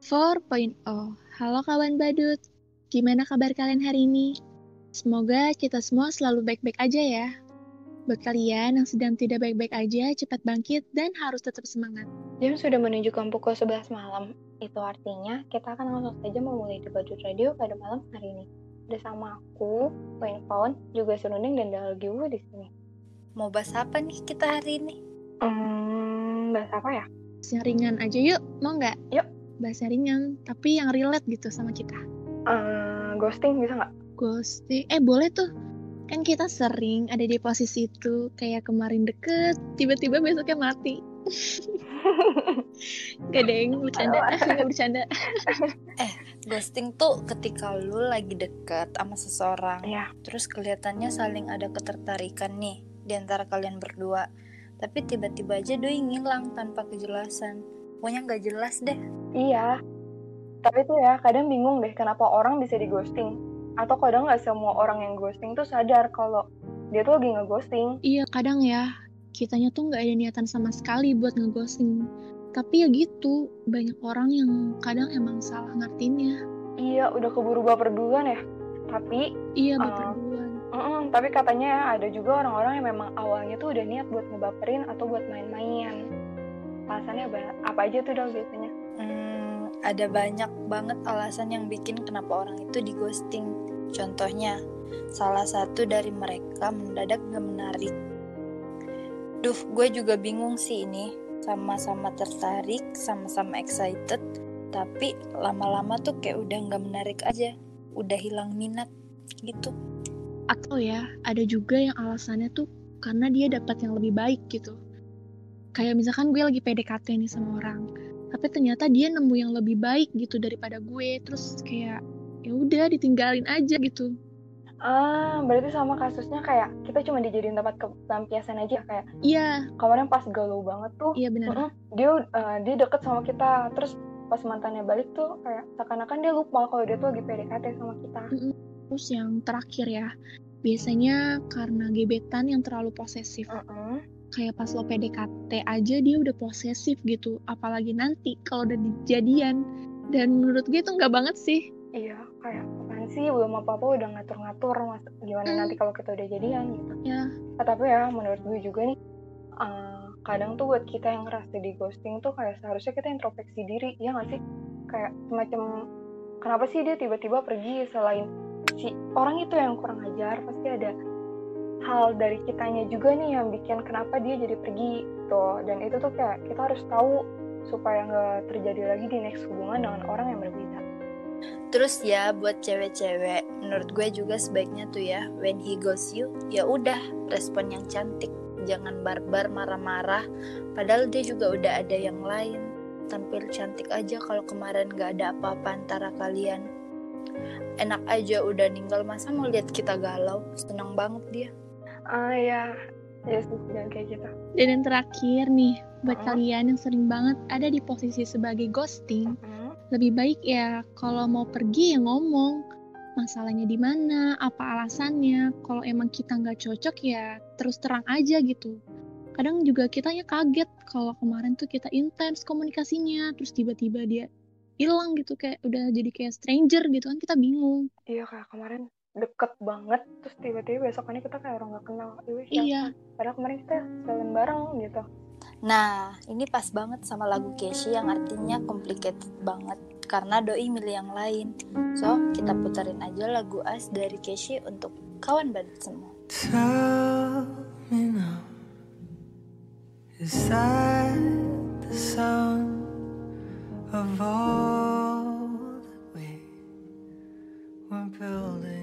4.0 Halo kawan badut, gimana kabar kalian hari ini? Semoga kita semua selalu baik-baik aja ya. Buat kalian yang sedang tidak baik-baik aja, cepat bangkit dan harus tetap semangat. Jam sudah menunjukkan pukul 11 malam. Itu artinya kita akan langsung saja memulai Badut Radio pada malam hari ini. Bersama aku, Wayne Pound, juga Serunding dan Dalal Giwu di sini. Mau bahas apa nih kita hari ini? Hmm, bahas apa ya? Yang ringan aja yuk, mau nggak? Yuk. Bahasa ringan, tapi yang relate gitu sama kita. Eh, ghosting bisa nggak? Ghosting, eh boleh tuh. Kan kita sering ada di posisi itu, kayak kemarin deket, tiba-tiba besoknya mati. Gak deng, bercanda, gak bercanda. Ghosting tuh ketika lu lagi deket sama seseorang, Iya. terus kelihatannya saling ada ketertarikan nih di antara kalian berdua. Tapi tiba-tiba aja doi ngilang tanpa kejelasan. Pokoknya nggak jelas deh. Iya. Tapi tuh ya, kadang bingung deh kenapa orang bisa di ghosting. Atau kadang nggak semua orang yang ghosting tuh sadar kalau dia tuh lagi nge-ghosting. Iya, kadang ya, kitanya tuh nggak ada niatan sama sekali buat ngeghosting. Tapi ya gitu, banyak orang yang kadang emang salah ngertinya. Iya, udah keburu baper duluan ya. Tapi, Iya, Ah. baper duluan. mm-mm, tapi katanya ya ada juga orang-orang yang memang awalnya tuh udah niat buat ngebaperin atau buat main-main. Alasannya apa, apa aja tuh dong biasanya? Hmm, ada banyak banget alasan yang bikin kenapa orang itu di ghosting. Contohnya, salah satu dari mereka mendadak gak menarik. Duh, gue juga bingung sih ini. Sama-sama tertarik, sama-sama excited, tapi lama-lama tuh kayak udah gak menarik aja. Udah hilang minat, gitu. Atau ya, ada juga yang alasannya tuh karena dia dapat yang lebih baik gitu. Kayak misalkan gue lagi PDKT nih sama orang, tapi ternyata dia nemu yang lebih baik gitu daripada gue, terus kayak ya udah ditinggalin aja gitu. Ah, berarti sama kasusnya kayak kita cuma dijadiin tempat ke- pelampiasan aja kayak Iya, kemarin pas galau banget tuh iya benar. Mm-mm. dia uh, dia deket sama kita terus pas mantannya balik tuh kayak seakan-akan dia lupa kalau dia tuh lagi PDKT sama kita Terus yang terakhir ya, biasanya karena gebetan yang terlalu posesif. Mm-mm. Kayak pas lo PDKT aja dia udah posesif gitu, apalagi nanti kalau udah dijadian. Dan menurut gue itu nggak banget sih. iya kayak apaan sih belum apa-apa udah ngatur-ngatur mas gimana Hmm. nanti kalau kita udah jadian gitu Ya, Ah, tapi ya menurut gue juga nih uh, kadang tuh buat kita yang ngerasa di ghosting tuh kayak seharusnya kita introspeksi diri ya nggak sih kayak semacam kenapa sih dia tiba-tiba pergi selain si orang itu yang kurang ajar pasti ada hal dari kitanya juga nih yang bikin kenapa dia jadi pergi tuh dan itu tuh kayak kita harus tahu supaya nggak terjadi lagi di next hubungan dengan orang yang berbeda Terus ya buat cewek-cewek, menurut gue juga sebaiknya tuh ya, when he goes you, ya udah respon yang cantik, jangan barbar marah-marah. Padahal dia juga udah ada yang lain. Tampil cantik aja kalau kemarin gak ada apa-apa antara kalian. Enak aja udah ninggal masa mau lihat kita galau, seneng banget dia. Ah ya ya sih jangan kayak gitu dan yang terakhir nih, buat Hmm. kalian yang sering banget ada di posisi sebagai ghosting, Hmm. lebih baik ya kalau mau pergi ya ngomong masalahnya di mana, apa alasannya. Kalau emang kita nggak cocok ya terus terang aja gitu. Kadang juga kitanya kaget kalau kemarin tuh kita intens komunikasinya, terus tiba-tiba dia hilang gitu kayak udah jadi kayak stranger gitu kan kita bingung. Iya kayak kemarin deket banget terus tiba-tiba besokannya kita kayak orang nggak kenal siapa? Iya, padahal kemarin kita jalan bareng gitu Nah, ini pas banget sama lagu Keshi yang artinya complicated banget karena doi milih yang lain. So, kita puterin aja lagu As dari Keshi untuk kawan badut semua. Tell me now, is that the sound of all that we were building?